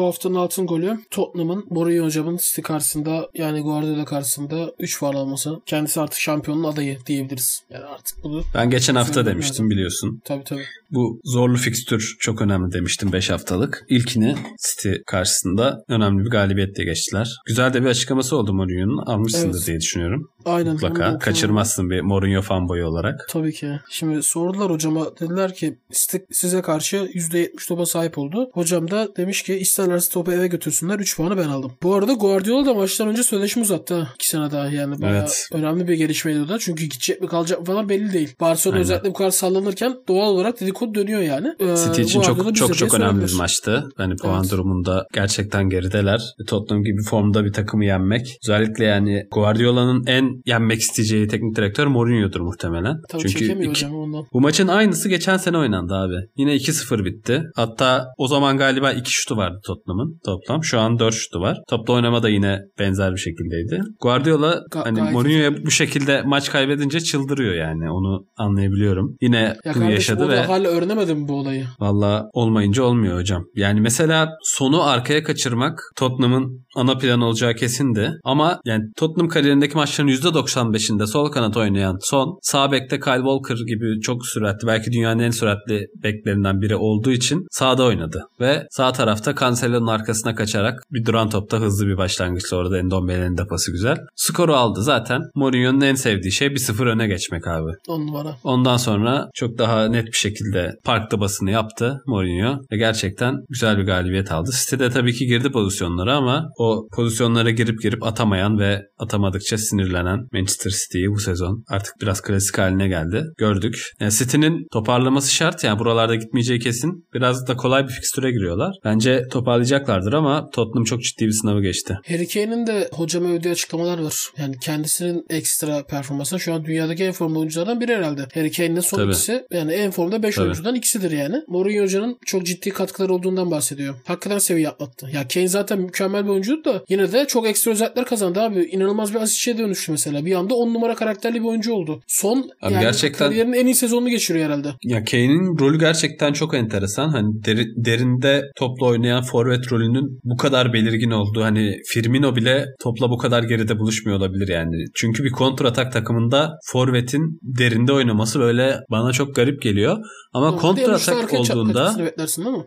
Bu haftanın altın golü Tottenham'ın Mourinho hocamın City karşısında yani Guardiola karşısında 3 puan alması. Kendisi artık şampiyonun adayı diyebiliriz. Yani artık bunu Ben geçen hafta demiştim lazım. biliyorsun. Tabii tabii. Bu zorlu fikstür çok önemli demiştim 5 haftalık. İlkini City karşısında önemli bir galibiyetle geçtiler. Güzel de bir açıklaması oldu Mourinho'nun. Almışsındır evet. diye düşünüyorum. Aynen. Mutlaka kaçırmazsın bir Mourinho fanboyu olarak. Tabii ki. Şimdi sordular hocama dediler ki City size karşı %70 topa sahip oldu. Hocam da demiş ki isterlerse topu eve götürsünler 3 puanı ben aldım. Bu arada Guardiola da maçtan önce sözleşme uzattı. 2 sene daha yani. Bayağı evet. önemli bir gelişmeydi o da. Çünkü gidecek mi kalacak mı falan belli değil. Barcelona Aynen. özellikle bu kadar sallanırken doğal olarak dedikodu dönüyor yani. Ee, City için çok çok çok önemli bir maçtı. Yani puan evet. durumunda gerçekten gerideler. Tottenham gibi formda bir takımı yenmek. Özellikle yani Guardiola'nın en yenmek isteyeceği teknik direktör Mourinho'dur muhtemelen. Tabii Çünkü iki, ondan. Bu maçın aynısı geçen sene oynandı abi. Yine 2-0 bitti. Hatta o zaman galiba 2 şutu vardı Tottenham'ın toplam. Şu an 4 şutu var. Toplu oynama da yine benzer bir şekildeydi. Guardiola Ga- hani Mourinho'ya bu şekilde maç kaybedince çıldırıyor yani. Onu anlayabiliyorum. Yine ya bunu kardeşim, yaşadı ve hala öğrenemedim bu olayı. Valla olmayınca olmuyor hocam. Yani mesela sonu arkaya kaçırmak Tottenham'ın ana planı olacağı kesindi. Ama yani Tottenham kariyerindeki maçların %95'inde sol kanat oynayan son sağ bekte Kyle Walker gibi çok süratli belki dünyanın en süratli beklerinden biri olduğu için sağda oynadı. Ve sağ tarafta Cancelo'nun arkasına kaçarak bir duran topta hızlı bir başlangıç sonra da Endombele'nin de pası güzel. Skoru aldı zaten. Mourinho'nun en sevdiği şey 1-0 öne geçmek abi. On numara. Ondan sonra çok daha net bir şekilde parkta basını yaptı Mourinho ve gerçekten güzel bir galibiyet aldı. City'de tabii ki girdi pozisyonlara ama o pozisyonlara girip girip atamayan ve atamadıkça sinirlenen Manchester City'yi bu sezon artık biraz klasik haline geldi. Gördük. Yani City'nin toparlaması şart. Yani buralarda gitmeyeceği kesin. Biraz da kolay bir fikstüre giriyorlar. Bence toparlayacaklardır ama Tottenham çok ciddi bir sınavı geçti. Harry Kane'in de hocama ödediği açıklamalar var. Yani kendisinin ekstra performansı şu an dünyadaki en formda oyunculardan biri herhalde. Harry Kane'in son Tabii. ikisi yani en formda 5 oyuncudan ikisidir yani. Mourinho hocanın çok ciddi katkıları olduğundan bahsediyor. Hakikaten seviye atlattı. Ya Kane zaten mükemmel bir oyuncuydu da yine de çok ekstra özellikler kazandı abi. İnanılmaz bir asistçiye dönüştü mesela. Bir anda 10 numara karakterli bir oyuncu oldu. Son abi yani gerçekten kariyerin en iyi sezonunu geçiriyor herhalde. Ya Kane'in rolü gerçekten çok enteresan. Hani deri, derinde topla oynayan forvet rolünün bu kadar belirgin olduğu hani Firmino bile topla bu kadar geride buluşmuyor olabilir yani. Çünkü bir kontratak takımında forvetin derinde oynaması böyle bana çok garip geliyor. Ama kontratak olduğunda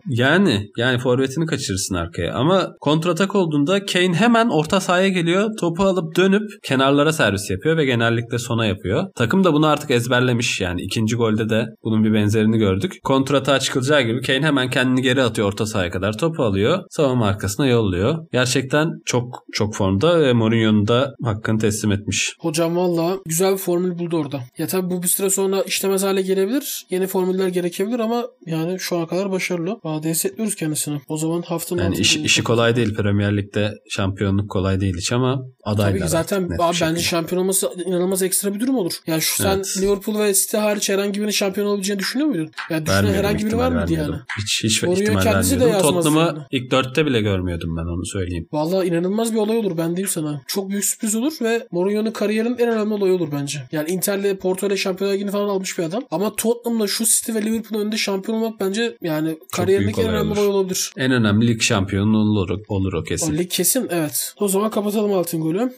yani yani forvetini kaçırırsın arkaya. Ama kontratak olduğunda Kane hemen orta sahaya geliyor. Topu alıp dönüp kenarlara servis yapıyor ve genellikle sona yapıyor. Takım da bunu artık ezberlemiş yani. ikinci golde de bunun bir benzerini gördük. Kontratağa çıkılacağı gibi Kane hemen kendini geri atıyor orta sahaya kadar. Topu alıyor. Savunma arkasına yolluyor. Gerçekten çok çok formda ve Mourinho'nun da hakkını teslim etmiş. Hocam valla güzel bir formül buldu orada. Ya tabii bu bir süre sonra işlemez hale gelebilir. Yeni formüller gerekebilir ama yani şu ana kadar başarılı. Daha destekliyoruz kendisini. O zaman haftanın yani iş, işi kolay değil. Premier Lig'de şampiyonluk kolay değil hiç ama adaylar. Tabii ki zaten abi bence şampiyon olması inanılmaz ekstra bir durum olur. Yani şu sen evet. Liverpool ve City hariç herhangi birinin şampiyon olabileceğini düşünüyor muydun? Yani düşünen herhangi biri var mıydı yani? Hiç, hiç Mourinho ihtimal kendisi de Tottenham'ı yani. İlk dörtte bile görmüyordum ben onu söyleyeyim. Valla inanılmaz bir olay olur ben diyeyim sana. Çok büyük sürpriz olur ve Mourinho'nun kariyerinin en önemli olayı olur bence. Yani Inter'le Porto ile Şampiyonlar Ligi'ni falan almış bir adam. Ama Tottenham'la şu City ve Liverpool'un önünde şampiyon olmak bence yani kariyerindeki en önemli olay olabilir. En önemli lig şampiyonu olur, olur o kesin. O lig kesin evet. O zaman kapatalım altın golü.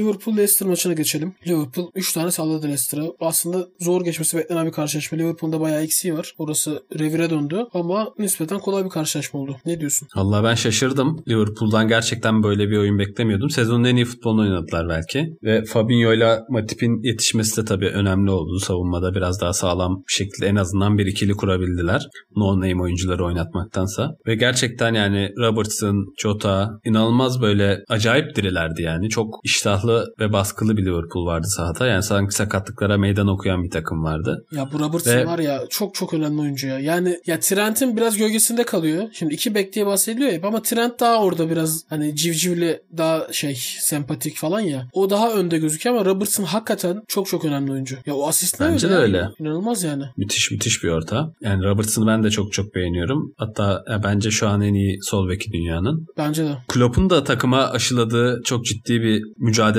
Liverpool Leicester maçına geçelim. Liverpool 3 tane salladı Leicester'a. Aslında zor geçmesi beklenen bir karşılaşma. Liverpool'da bayağı eksiği var. Orası revire döndü ama nispeten kolay bir karşılaşma oldu. Ne diyorsun? Allah ben şaşırdım. Liverpool'dan gerçekten böyle bir oyun beklemiyordum. Sezonun en iyi futbolunu oynadılar belki. Ve Fabinho ile Matip'in yetişmesi de tabii önemli oldu. Savunmada biraz daha sağlam bir şekilde en azından bir ikili kurabildiler. No name oyuncuları oynatmaktansa. Ve gerçekten yani Robertson, Jota inanılmaz böyle acayip dirilerdi yani. Çok iştahlı ve baskılı bir Liverpool vardı sahada. Yani sanki sakatlıklara meydan okuyan bir takım vardı. Ya bu Robertson Ve- var ya çok çok önemli oyuncu ya. Yani ya Trent'in biraz gölgesinde kalıyor. Şimdi iki bek diye bahsediliyor ya ama Trent daha orada biraz hani civcivli daha şey sempatik falan ya. O daha önde gözüküyor ama Robertson hakikaten çok çok önemli oyuncu. Ya o asist ne Bence de ya? öyle. İnanılmaz yani. Müthiş müthiş bir orta. Yani Robertson'ı ben de çok çok beğeniyorum. Hatta bence şu an en iyi sol beki dünyanın. Bence de. Klopp'un da takıma aşıladığı çok ciddi bir mücadele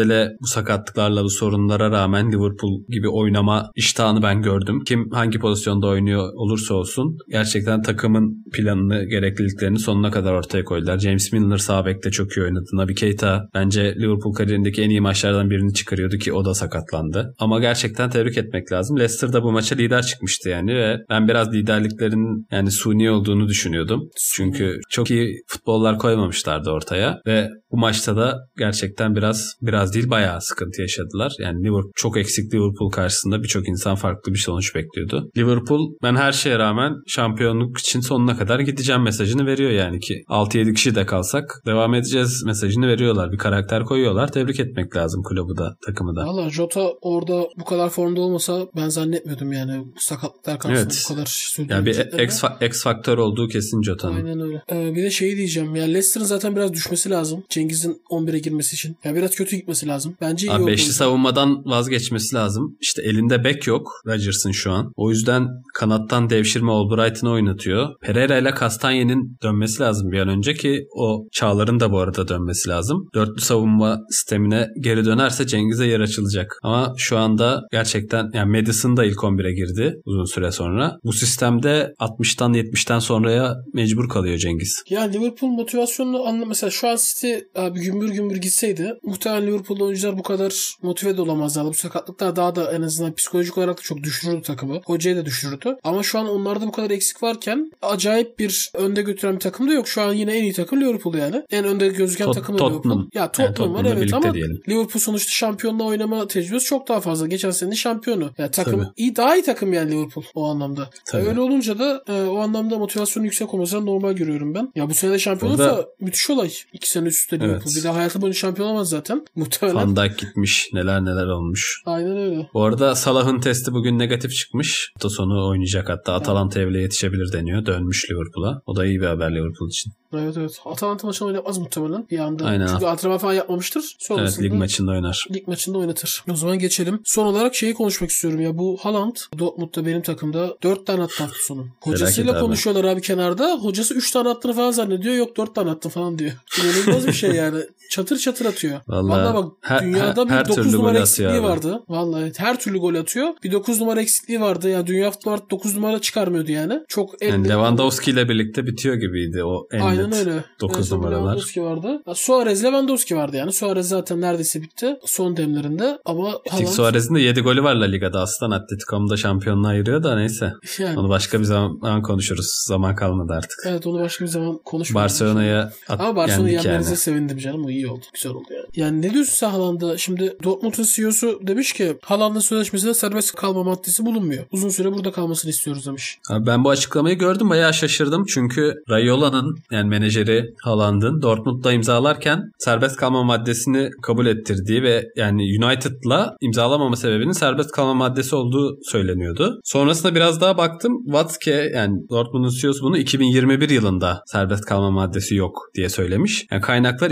bu sakatlıklarla bu sorunlara rağmen Liverpool gibi oynama iştahını ben gördüm. Kim hangi pozisyonda oynuyor olursa olsun gerçekten takımın planını, gerekliliklerini sonuna kadar ortaya koydular. James Milner sağ bekte çok iyi oynadı. Naby Keita bence Liverpool kariyerindeki en iyi maçlardan birini çıkarıyordu ki o da sakatlandı. Ama gerçekten tebrik etmek lazım. Leicester da bu maça lider çıkmıştı yani ve ben biraz liderliklerin yani suni olduğunu düşünüyordum. Çünkü çok iyi futbollar koymamışlardı ortaya ve bu maçta da gerçekten biraz biraz değil bayağı sıkıntı yaşadılar. Yani Liverpool çok eksik Liverpool karşısında birçok insan farklı bir sonuç bekliyordu. Liverpool ben her şeye rağmen şampiyonluk için sonuna kadar gideceğim mesajını veriyor yani ki 6-7 kişi de kalsak devam edeceğiz mesajını veriyorlar. Bir karakter koyuyorlar. Tebrik etmek lazım kulübü da takımı da. Valla Jota orada bu kadar formda olmasa ben zannetmiyordum yani bu sakatlıklar karşısında Evet. bu kadar sürdüğünü. Yani bir X, X faktör olduğu kesin Jota'nın. Aynen öyle. Ee, bir de şeyi diyeceğim. Ya Leicester'ın zaten biraz düşmesi lazım. Cengiz'in 11'e girmesi için. Ya biraz kötü gitmesi lazım. Bence iyi Abi oldu. beşli savunmadan vazgeçmesi lazım. İşte elinde bek yok Rodgers'ın şu an. O yüzden kanattan devşirme Albright'ını oynatıyor. Pereira ile Castanye'nin dönmesi lazım bir an önce ki o Çağlar'ın da bu arada dönmesi lazım. Dörtlü savunma sistemine geri dönerse Cengiz'e yer açılacak. Ama şu anda gerçekten yani Madison da ilk 11'e girdi uzun süre sonra. Bu sistemde 60'tan 70'ten sonraya mecbur kalıyor Cengiz. Ya Liverpool motivasyonunu anla mesela şu an City abi gümbür gümbür gitseydi muhtemelen Liverpool'da oyuncular bu kadar motive de olamazlardı. Bu sakatlıklar daha da en azından psikolojik olarak da çok düşürürdü takımı. Hocayı da düşürürdü. Ama şu an onlarda bu kadar eksik varken acayip bir önde götüren bir takım da yok. Şu an yine en iyi takım Liverpool yani. En önde gözüken Tot- takım da. Liverpool. Ya Tottenham var Tottenham'la evet ama diyelim. Liverpool sonuçta şampiyonla oynama tecrübesi çok daha fazla. Geçen senenin şampiyonu. Ya takım Tabii. iyi daha iyi takım yani Liverpool o anlamda. Tabii. Öyle olunca da e, o anlamda motivasyonun yüksek olmasını normal görüyorum ben. Ya bu sene de şampiyon olsa müthiş olay. İki sene üst üste Liverpool. Evet. Bir daha hayatı boyunca şampiyon olamaz zaten. Muhtemelen. Van Dijk gitmiş neler neler olmuş. Aynen öyle. Bu arada Salah'ın testi bugün negatif çıkmış. Hafta sonu oynayacak hatta Atalanta'ya bile yetişebilir deniyor. Dönmüş Liverpool'a. O da iyi bir haber Liverpool için. Evet evet. Atalanta maçını oynatmaz muhtemelen bir anda. Aynen. Çünkü antrenman falan yapmamıştır. Evet Sonrasında lig maçında oynar. lig maçında oynatır. O zaman geçelim. Son olarak şeyi konuşmak istiyorum ya. Bu Haaland Dortmund'da benim takımda 4 tane attı hafta sonu. Hocasıyla abi. konuşuyorlar abi kenarda. Hocası 3 tane attığını falan zannediyor. Yok 4 tane attı falan diyor. İnanılmaz bir şey yani. Çatır çatır atıyor. Vallahi Vallahi, bak her- dünyada her- bir her 9 türlü numara eksikliği abi. vardı. Vallahi evet, her türlü gol atıyor. Bir 9 numara eksikliği vardı. Ya dünya futbolu artık 9 numara çıkarmıyordu yani. Çok Yani Lewandowski ile birlikte bitiyor gibiydi o en Aynen net öyle. 9 En son numaralar. Lewandowski vardı. Suarez Lewandowski vardı yani. Suarez zaten neredeyse bitti. Son demlerinde. Ama Haaland Suarez'in de 7 golü var La Liga'da. Aslan Atletico'mu da şampiyonluğa ayırıyor da neyse. yani. Onu başka bir zaman konuşuruz. Zaman kalmadı artık. Evet onu başka bir zaman konuşmayalım. Barcelona'ya at, Ama Barcelona'yı yenmenize yani. sevindim canım. O iyi oldu. Güzel oldu yani. Yani ne diyorsun sen Haaland'a? Şimdi Dortmund'un CEO'su demiş ki Haaland'ın sözleşmesinde serbest kalma maddesi bulunmuyor. Uzun süre burada kalmasını istiyoruz demiş. Abi ben bu açıklamayı gördüm bayağı şaşırdım çünkü Rayola'nın yani menajeri Haaland'ın Dortmund'da imzalarken serbest kalma maddesini kabul ettirdiği ve yani United'la imzalamama sebebinin serbest kalma maddesi olduğu söyleniyordu. Sonrasında biraz daha baktım Watzke yani Dortmund'un CEO'su bunu 2021 yılında serbest kalma maddesi yok diye söylemiş. Yani kaynaklar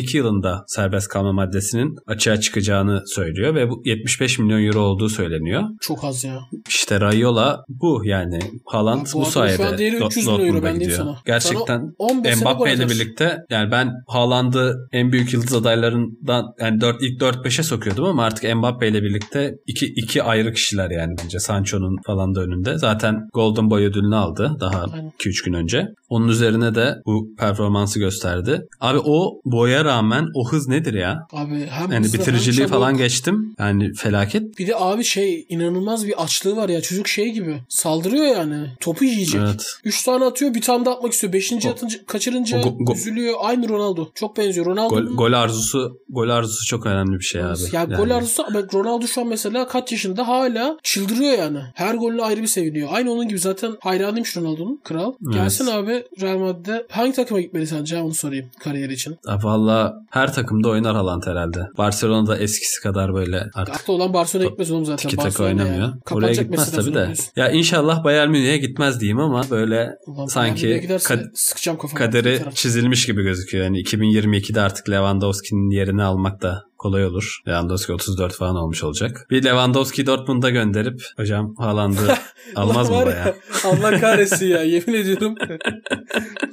2022 yılında serbest kalma maddesinin açığa çıkacağını söylüyor ve bu 75 milyon euro olduğu söyleniyor. Çok az ya. İşte Rayola bu yani. Haaland bu bu, sayede şu an değeri Do- 300 milyon euro, Dortmund'a gidiyor. sana. Gerçekten Sana 15 sene gol Mbappe ile birlikte yani ben Haaland'ı en büyük yıldız adaylarından yani 4 ilk 4-5'e sokuyordum ama artık Mbappe ile birlikte iki, iki ayrı kişiler yani bence. Sancho'nun falan da önünde. Zaten Golden Boy ödülünü aldı daha Aynen. 2-3 gün önce. Onun üzerine de bu performansı gösterdi. Abi o boya şeye rağmen o hız nedir ya? Abi hem Yani hızlı, hem bitiriciliği çabuk. falan geçtim. Yani felaket. Bir de abi şey inanılmaz bir açlığı var ya çocuk şey gibi saldırıyor yani topu yiyecek. Evet. 3 tane atıyor bir tane de atmak istiyor. 5. O- atınca kaçırınca o go- go- üzülüyor. Aynı Ronaldo. Çok benziyor. Gol, Ronaldo'nun gol arzusu gol arzusu çok önemli bir şey abi. ya gol arzusu ama Ronaldo şu an mesela kaç yaşında hala çıldırıyor yani. Her golüne ayrı bir seviniyor. Aynı onun gibi zaten hayranıymış Ronaldo'nun kral. Gelsin abi Real Madrid'de hangi takıma gitmeli sence onu sorayım kariyeri için. Ya Valla her takımda oynar Haaland herhalde. Barcelona'da eskisi kadar böyle artık Aklı olan Barcelona gitmez oğlum zaten. tiki taka oynamıyor. yani. Oraya gitmez tabii de. biliyorsun. Ya inşallah Bayern Münih'e gitmez diyeyim ama böyle Ulan sanki kad- sıkacağım kafamı. kaderi çizilmiş gibi gözüküyor. Yani 2022'de artık Lewandowski'nin yerini almak da kolay olur. Lewandowski 34 falan olmuş olacak. Bir Lewandowski Dortmund'a gönderip hocam Haaland'ı almaz mı baya? ya, Allah kahretsin ya yemin ediyorum.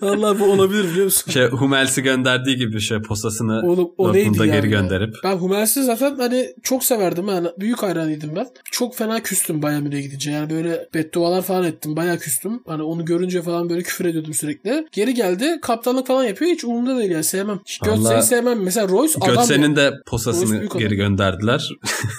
Allah bu olabilir biliyor musun? Şey Hummels'i gönderdiği gibi şey posasını Oğlum o Dortmund'a ya? geri gönderip. Ben Hummels'i zaten hani çok severdim. Yani büyük hayranıydım ben. Çok fena küstüm Bayern Münih'e gidince. Yani böyle beddualar falan ettim. Bayağı küstüm. Hani onu görünce falan böyle küfür ediyordum sürekli. Geri geldi. Kaptanlık falan yapıyor. Hiç umurumda değil yani. Sevmem. Hiç Götze'yi sevmem. Mesela Royce adam Götze'nin ya. de Royce posasını geri gönderdiler.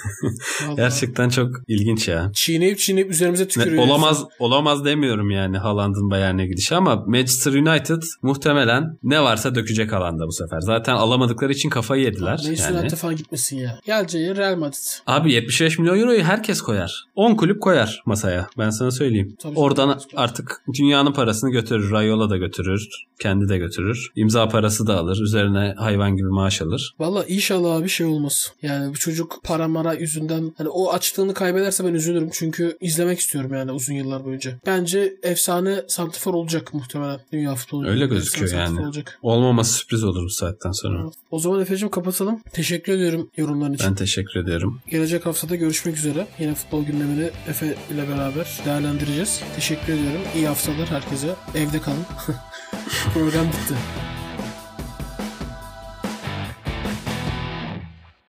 Gerçekten çok ilginç ya. Çiğneyip çiğneyip üzerimize Ne- tükürüyor. olamaz olamaz demiyorum yani Haaland'ın Bayern'e gidişi ama Manchester United muhtemelen ne varsa dökecek alanda bu sefer. Zaten alamadıkları için kafayı yediler. Manchester Yani. United'e falan gitmesin ya. Geleceği Real Madrid. Abi 75 milyon euroyu herkes koyar. 10 kulüp koyar masaya. Ben sana söyleyeyim. Tabii Oradan artık dünyanın parasını götürür. Rayola da götürür. Kendi de götürür. İmza parası da alır. Üzerine hayvan gibi maaş alır. Valla inşallah bir şey olmaz. Yani bu çocuk para mara yüzünden hani o açlığını kaybederse ben üzülürüm. Çünkü izlemek istiyorum yani uzun yıllar boyunca. Bence efsane santifor olacak muhtemelen dünya futbolu. Öyle gözüküyor yani. Olacak. Olmaması sürpriz olur bu saatten sonra. O zaman Efe'cim kapatalım. Teşekkür ediyorum yorumların için. Ben teşekkür ediyorum. Gelecek haftada görüşmek üzere. Yine futbol gündemini Efe ile beraber değerlendireceğiz. Teşekkür ediyorum. İyi haftalar herkese. Evde kalın. Program bitti.